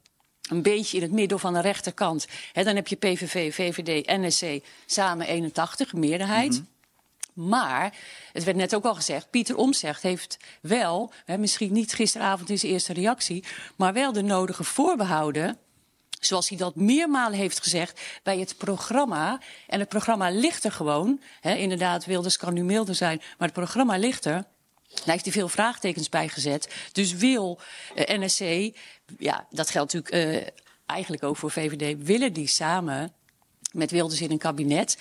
Een beetje in het midden of aan de rechterkant. Hè, dan heb je PVV, VVD, NSC samen 81, meerderheid. Mm -hmm. Maar, het werd net ook al gezegd, Pieter Omtzigt heeft wel, hè, misschien niet gisteravond in zijn eerste reactie, maar wel de nodige voorbehouden zoals hij dat meermalen heeft gezegd, bij het programma. En het programma ligt er gewoon. Hè, inderdaad, Wilders kan nu milder zijn, maar het programma ligt er. Daar heeft hij veel vraagtekens bij gezet. Dus wil uh, NSC, ja, dat geldt natuurlijk uh, eigenlijk ook voor VVD, willen die samen met Wilders in een kabinet.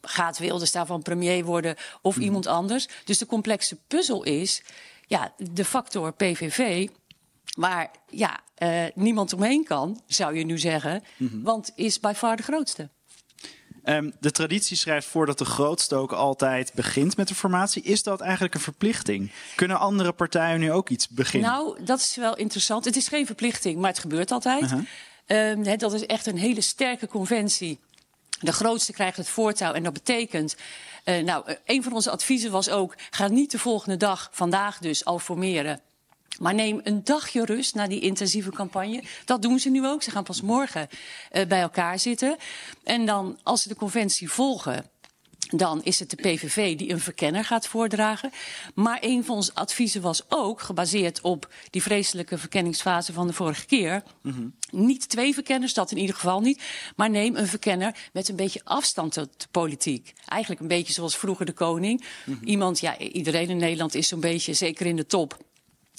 Gaat Wilders daarvan premier worden of mm. iemand anders? Dus de complexe puzzel is, ja, de factor PVV waar ja, uh, niemand omheen kan, zou je nu zeggen. Mm -hmm. Want is by far de grootste. Um, de traditie schrijft voor dat de grootste ook altijd begint met de formatie. Is dat eigenlijk een verplichting? Kunnen andere partijen nu ook iets beginnen? Nou, dat is wel interessant. Het is geen verplichting, maar het gebeurt altijd. Uh -huh. um, he, dat is echt een hele sterke conventie. De grootste krijgt het voortouw en dat betekent... Uh, nou, een van onze adviezen was ook... ga niet de volgende dag, vandaag dus, al formeren... Maar neem een dagje rust na die intensieve campagne. Dat doen ze nu ook. Ze gaan pas morgen uh, bij elkaar zitten. En dan, als ze de conventie volgen, dan is het de PVV die een verkenner gaat voordragen. Maar een van onze adviezen was ook, gebaseerd op die vreselijke verkenningsfase van de vorige keer... Mm -hmm. niet twee verkenners, dat in ieder geval niet... maar neem een verkenner met een beetje afstand tot de politiek. Eigenlijk een beetje zoals vroeger de koning. Mm -hmm. Iemand, ja, iedereen in Nederland is zo'n beetje, zeker in de top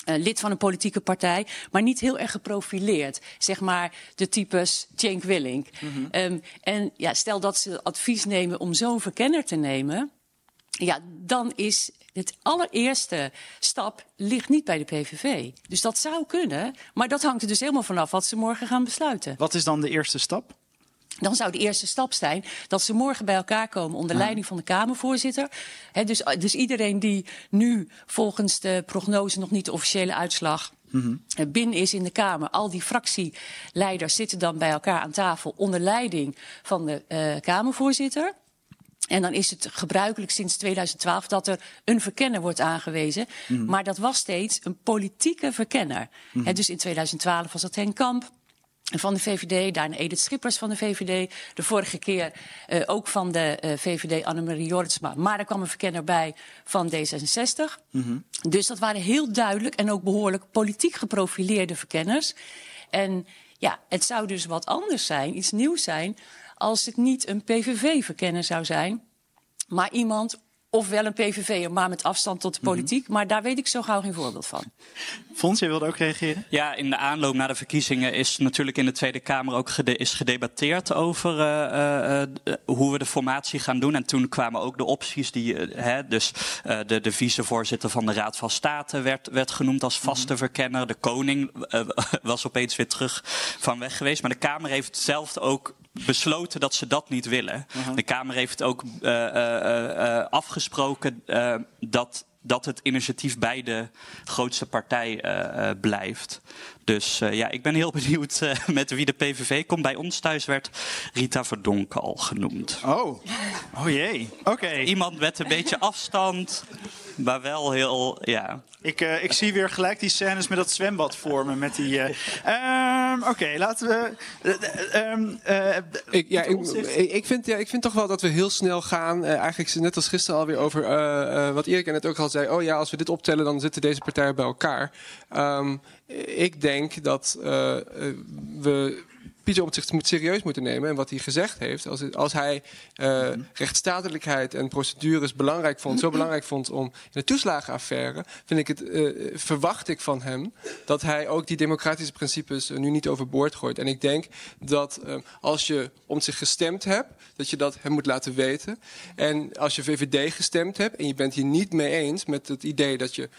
lid van een politieke partij, maar niet heel erg geprofileerd. Zeg maar de types Cenk Willink. Mm -hmm. um, en ja, stel dat ze advies nemen om zo'n verkenner te nemen. Ja, dan is het allereerste stap ligt niet bij de PVV. Dus dat zou kunnen, maar dat hangt er dus helemaal vanaf wat ze morgen gaan besluiten. Wat is dan de eerste stap? Dan zou de eerste stap zijn dat ze morgen bij elkaar komen onder leiding van de Kamervoorzitter. He, dus, dus iedereen die nu volgens de prognose nog niet de officiële uitslag Mm -hmm. binnen is in de Kamer. Al die fractieleiders zitten dan bij elkaar aan tafel onder leiding van de uh, Kamervoorzitter. En dan is het gebruikelijk sinds 2012 dat er een verkenner wordt aangewezen. Mm -hmm. Maar dat was steeds een politieke verkenner. Mm -hmm. He, dus in 2012 was dat Henk Kamp. Van de VVD, daarna Edith Schippers van de VVD. De vorige keer uh, ook van de uh, VVD Annemarie Jortsma. Maar er kwam een verkenner bij van D66. Mm -hmm. Dus dat waren heel duidelijk en ook behoorlijk politiek geprofileerde verkenners. En ja, het zou dus wat anders zijn, iets nieuws zijn, als het niet een PVV-verkenner zou zijn, maar iemand ofwel een PVV, maar met afstand tot de mhm. politiek. Mm -hmm. Maar daar weet ik zo gauw geen voorbeeld van. Fons, jij wilde ook reageren? Ja, in de aanloop naar de verkiezingen is natuurlijk in de Tweede Kamer ook gede is gedebatteerd over uh, uh, hoe we de formatie gaan doen. En toen kwamen ook de opties die, hè, dus de, de vicevoorzitter van de Raad van State werd, werd genoemd als vaste mm -hmm. verkenner. De koning was opeens weer terug van weg geweest. Maar de Kamer heeft zelf ook besloten dat ze dat niet willen. -huh. De Kamer heeft ook uh, uh, afgesproken dat, dat het initiatief bij de grootste partij blijft. Dus ja, ik ben heel benieuwd met wie de PVV komt. Bij ons thuis werd Rita Verdonk al genoemd. Oh, oh jee. Oké. Iemand met een beetje afstand, maar wel heel, ja. Ik, uh, ik zie weer gelijk die scènes met dat zwembad vormen. Met die. Uh, um, Oké, okay, laten we. Um, uh, ik, ja, ik, ik, vind, ja, ik vind toch wel dat we heel snel gaan. eigenlijk net als gisteren alweer over wat Erik net ook al zei. Oh ja, als we dit optellen, dan zitten deze partijen bij elkaar. Um, ik denk dat we Pieter Omtzigt moet serieus moeten nemen. En wat hij gezegd heeft, als, als hij uh, rechtsstatelijkheid en procedures belangrijk vond, zo belangrijk vond om in de toeslagenaffaire, vind ik het, uh, verwacht ik van hem dat hij ook die democratische principes nu niet overboord gooit. En ik denk dat uh, als je om zich gestemd hebt, dat je dat hem moet laten weten. En als je VVD gestemd hebt en je bent hier niet mee eens met het idee dat je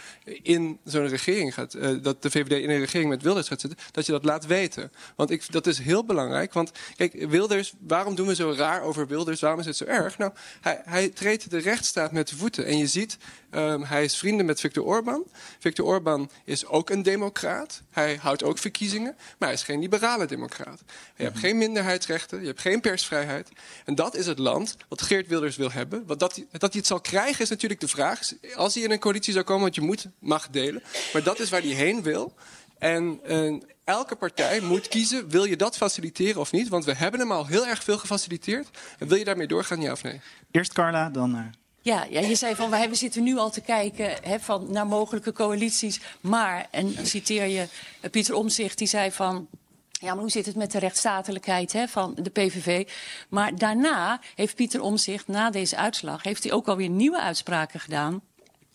in zo'n regering gaat, dat de VVD in een regering met Wilders gaat zitten, dat je dat laat weten. Want ik, dat is heel heel belangrijk. Want kijk, Wilders, waarom doen we zo raar over Wilders? Waarom is het zo erg? Nou, hij, hij treedt de rechtsstaat met de voeten. En je ziet, um, hij is vrienden met Viktor Orban. Viktor Orban is ook een democraat. Hij houdt ook verkiezingen. Maar hij is geen liberale democraat. Je hebt geen minderheidsrechten. Je hebt geen persvrijheid. En dat is het land wat Geert Wilders wil hebben. Wat dat, dat hij het zal krijgen is natuurlijk de vraag. Als hij in een coalitie zou komen, want je moet macht delen. Maar dat is waar hij heen wil. En uh, elke partij moet kiezen, wil je dat faciliteren of niet? Want we hebben hem al heel erg veel gefaciliteerd. En wil je daarmee doorgaan, ja of nee? Eerst Carla, dan... Uh... Ja, ja, je zei van we zitten nu al te kijken hè, van, naar mogelijke coalities. Maar, en citeer je uh, Pieter Omzicht, die zei van... Ja, maar hoe zit het met de rechtsstatelijkheid hè, van de PVV? Maar daarna heeft Pieter Omzicht, na deze uitslag, heeft hij ook alweer nieuwe uitspraken gedaan.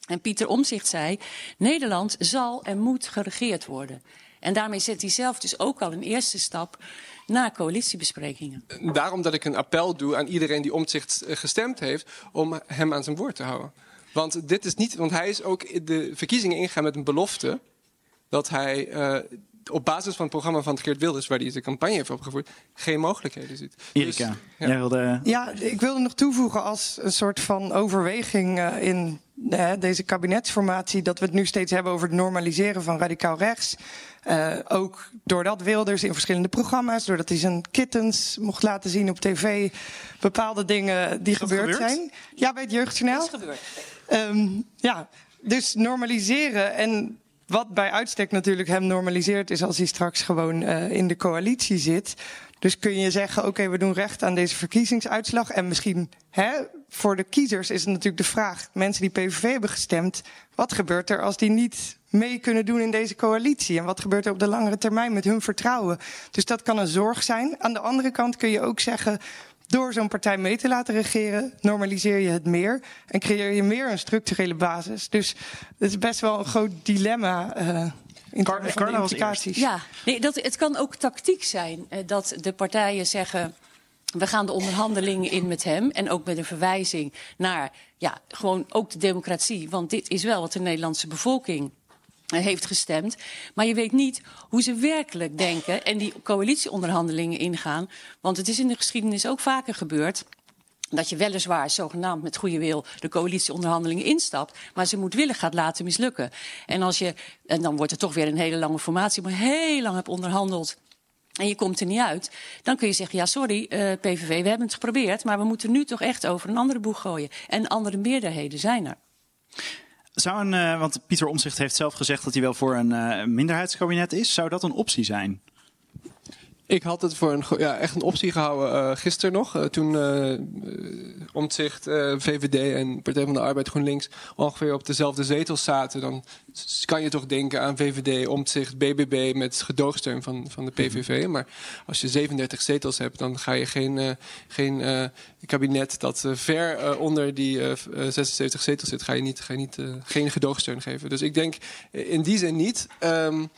En Pieter Omzicht zei: Nederland zal en moet geregeerd worden. En daarmee zet hij zelf dus ook al een eerste stap naar coalitiebesprekingen. Daarom dat ik een appel doe aan iedereen die Omtzigt eh, gestemd heeft... om hem aan zijn woord te houden. Want dit is niet, want hij is ook de verkiezingen ingegaan met een belofte dat hij uh, op basis van het programma van Geert Wilders, waar hij zijn campagne heeft opgevoerd, geen mogelijkheden ziet. Erika, dus, ja. jij wilde. Ja, ik wilde nog toevoegen als een soort van overweging uh, in uh, deze kabinetsformatie dat we het nu steeds hebben over het normaliseren van radicaal rechts. Uh, ook doordat Wilders in verschillende programma's, doordat hij zijn kittens mocht laten zien op tv, bepaalde dingen die gebeurd, gebeurd, zijn. Ja, bij het jeugdjournaal. Dat is gebeurd. Um, ja, dus normaliseren en wat bij uitstek natuurlijk hem normaliseert, is als hij straks gewoon uh, in de coalitie zit. Dus kun je zeggen, oké, we doen recht aan deze verkiezingsuitslag. En misschien hè, voor de kiezers is het natuurlijk de vraag, mensen die PVV hebben gestemd, wat gebeurt er als die niet mee kunnen doen in deze coalitie? En wat gebeurt er op de langere termijn met hun vertrouwen? Dus dat kan een zorg zijn. Aan de andere kant kun je ook zeggen, door zo'n partij mee te laten regeren, normaliseer je het meer en creëer je meer een structurele basis. Dus het is best wel een groot dilemma. Uh, in Car van de implicaties. Ja, nee, dat, het kan ook tactiek zijn uh, dat de partijen zeggen. We gaan de onderhandelingen in met hem. En ook met een verwijzing naar ja, gewoon ook de democratie. Want dit is wel wat de Nederlandse bevolking heeft gestemd. Maar je weet niet hoe ze werkelijk denken en die coalitieonderhandelingen ingaan. Want het is in de geschiedenis ook vaker gebeurd dat je weliswaar zogenaamd met goede wil de coalitieonderhandelingen instapt, maar ze moet gaat laten mislukken. En als je, en dan wordt het toch weer een hele lange formatie, maar heel lang hebt onderhandeld. En je komt er niet uit, dan kun je zeggen: ja, sorry, uh, PVV, we hebben het geprobeerd, maar we moeten nu toch echt over een andere boeg gooien. En andere meerderheden zijn er. Zou een, uh, want Pieter Omzicht heeft zelf gezegd dat hij wel voor een uh, minderheidskabinet is. Zou dat een optie zijn? Ik had het voor een, ja, echt een optie gehouden uh, gisteren nog. Uh, toen uh, Omtzigt, VVD en Partij van de Arbeid GroenLinks ongeveer op dezelfde zetels zaten. Dan kan je toch denken aan VVD, Omtzigt, BBB met gedoogsteun van, van de PVV. Mhm. Maar als je 37 zetels hebt, dan ga je geen, geen kabinet dat ver onder die 76 zetels zit, ga je, niet, ga je niet, geen gedoogsteun geven. Dus ik denk in die zin niet. Um,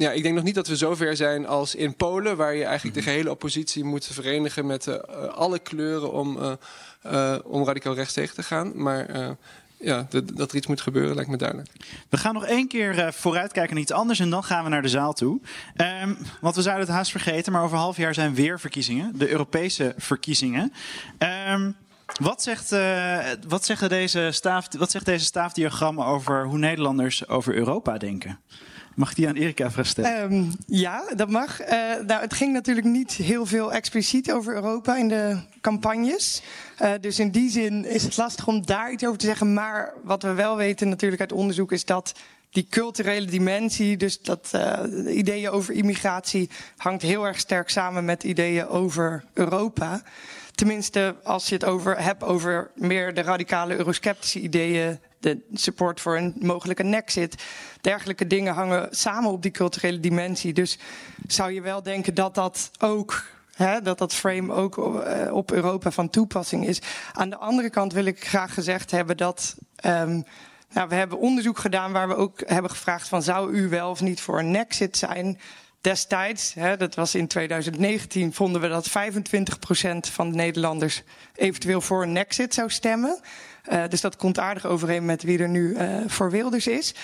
ja, ik denk nog niet dat we zover zijn als in Polen, waar je eigenlijk de mhm. gehele oppositie moet verenigen met uh, alle kleuren om, uh, uh, om radicaal rechts tegen te gaan. Maar ja, dat er iets moet gebeuren lijkt me duidelijk. We gaan nog één keer vooruitkijken naar iets anders en dan gaan we naar de zaal toe. Um, want we zouden het haast vergeten, maar over half jaar zijn weer verkiezingen, de Europese verkiezingen. Um, wat zegt, wat, zeggen deze staaf, wat zegt deze staafdiagram over hoe Nederlanders over Europa denken? Mag die aan Erika vragen? Um, ja, dat mag. Uh, nou, het ging natuurlijk niet heel veel expliciet over Europa in de campagnes. Uh, dus in die zin is het lastig om daar iets over te zeggen. Maar wat we wel weten natuurlijk uit onderzoek is dat die culturele dimensie, dus dat uh, ideeën over immigratie, hangt heel erg sterk samen met ideeën over Europa. Tenminste, als je het over hebt over meer de radicale eurosceptische ideeën, de support voor een mogelijke nexit. Dergelijke dingen hangen samen op die culturele dimensie. Dus zou je wel denken dat dat ook dat dat frame ook uh, op Europa van toepassing is. Aan de andere kant wil ik graag gezegd hebben dat. Um, nou, we hebben onderzoek gedaan waar we ook hebben gevraagd van zou u wel of niet voor een nexit zijn? Destijds, hè, dat was in 2019, vonden we dat 25% van de Nederlanders eventueel voor een exit zou stemmen. Uh, dus dat komt aardig overeen met wie er nu uh, voor Wilders is.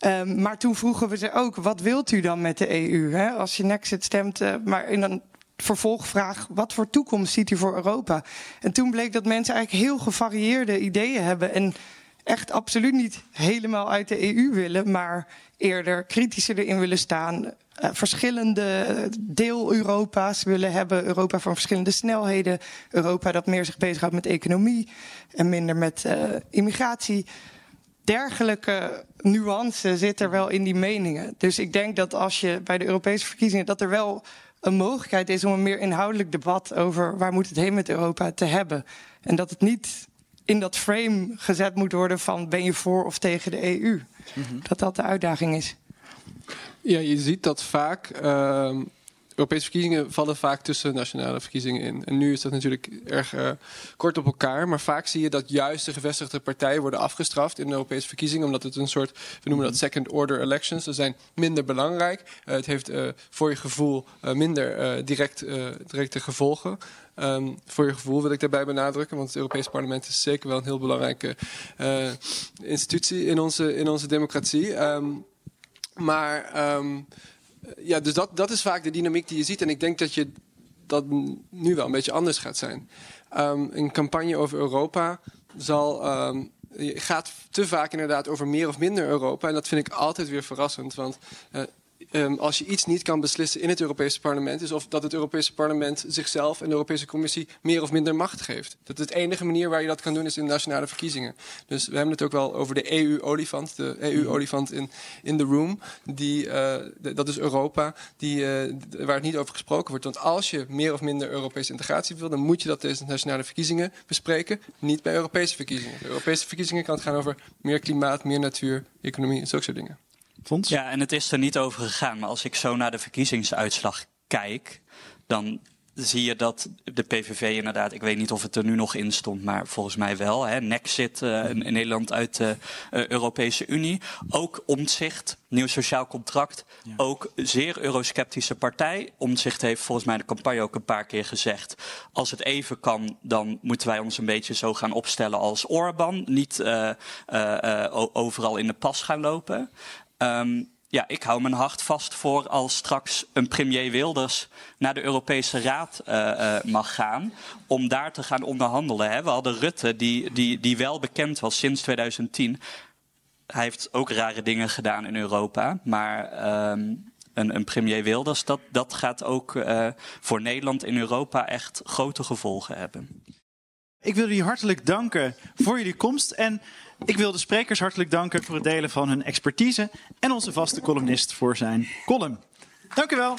Um, maar toen vroegen we ze ook, wat wilt u dan met de EU? Hè? Als je Nexit stemt, uh, maar in een vervolgvraag, wat voor toekomst ziet u voor Europa? En toen bleek dat mensen eigenlijk heel gevarieerde ideeën hebben. En echt absoluut niet helemaal uit de EU willen, maar eerder kritischer erin willen staan. Uh, verschillende deel-Europa's willen hebben. Europa van verschillende snelheden. Europa dat meer zich bezighoudt met economie en minder met uh, immigratie. Dergelijke nuance zit er wel in die meningen. Dus ik denk dat als je bij de Europese verkiezingen dat er wel een mogelijkheid is om een meer inhoudelijk debat over waar moet het heen met Europa te hebben. En dat het niet in dat frame gezet moet worden van ben je voor of tegen de EU. Mm -hmm. Dat dat de uitdaging is. Ja, je ziet dat vaak. Uh, Europese verkiezingen vallen vaak tussen nationale verkiezingen in. En nu is dat natuurlijk erg uh, kort op elkaar. Maar vaak zie je dat juist de gevestigde partijen worden afgestraft in de Europese verkiezingen. Omdat het een soort, we noemen dat second order elections. Ze zijn minder belangrijk. Uh, het heeft uh, voor je gevoel minder direct, directe gevolgen. Um, voor je gevoel wil ik daarbij benadrukken, want het Europees Parlement is zeker wel een heel belangrijke uh, institutie in onze, in onze democratie. Um, maar um, ja, dus dat, dat is vaak de dynamiek die je ziet. En ik denk dat je dat nu wel een beetje anders gaat zijn. een campagne over Europa zal gaat te vaak inderdaad over meer of minder Europa. En dat vind ik altijd weer verrassend. Want uh, Um, als je iets niet kan beslissen in het Europese parlement, is of dat het Europese parlement zichzelf en de Europese Commissie meer of minder macht geeft. Dat is de enige manier waar je dat kan doen is in nationale verkiezingen. Dus we hebben het ook wel over de EU-olifant, de EU-olifant in, in the room. Die, de, dat is Europa, die, uh, waar het niet over gesproken wordt. Want als je meer of minder Europese integratie wil, dan moet je dat tijdens de nationale verkiezingen bespreken, niet bij Europese verkiezingen. Europese verkiezingen kan het gaan over meer klimaat, meer natuur, economie en zulke soort dingen. Ja, en het is er niet over gegaan. Maar als ik zo naar de verkiezingsuitslag kijk, dan zie je dat de PVV inderdaad, ik weet niet of het er nu nog in stond, maar volgens mij wel. Hè, Nexit uh, in, Nederland uit de uh, Europese Unie. Ook Omtzigt, nieuw sociaal contract. Ja. Ook zeer eurosceptische partij. Omtzigt heeft volgens mij de campagne ook een paar keer gezegd. Als het even kan, dan moeten wij ons een beetje zo gaan opstellen als Orbán. Niet uh, overal in de pas gaan lopen. Um, ja, ik hou mijn hart vast voor als straks een premier Wilders naar de Europese Raad uh, uh, mag gaan. Om daar te gaan onderhandelen. Hè. We hadden Rutte, die, die, die wel bekend was sinds 2010. Hij heeft ook rare dingen gedaan in Europa. Maar um, een, een, premier Wilders, dat, dat gaat ook uh, voor Nederland in Europa echt grote gevolgen hebben. Ik wil jullie hartelijk danken voor jullie komst. En ik wil de sprekers hartelijk danken voor het delen van hun expertise. En onze vaste columnist voor zijn column. Dank u wel.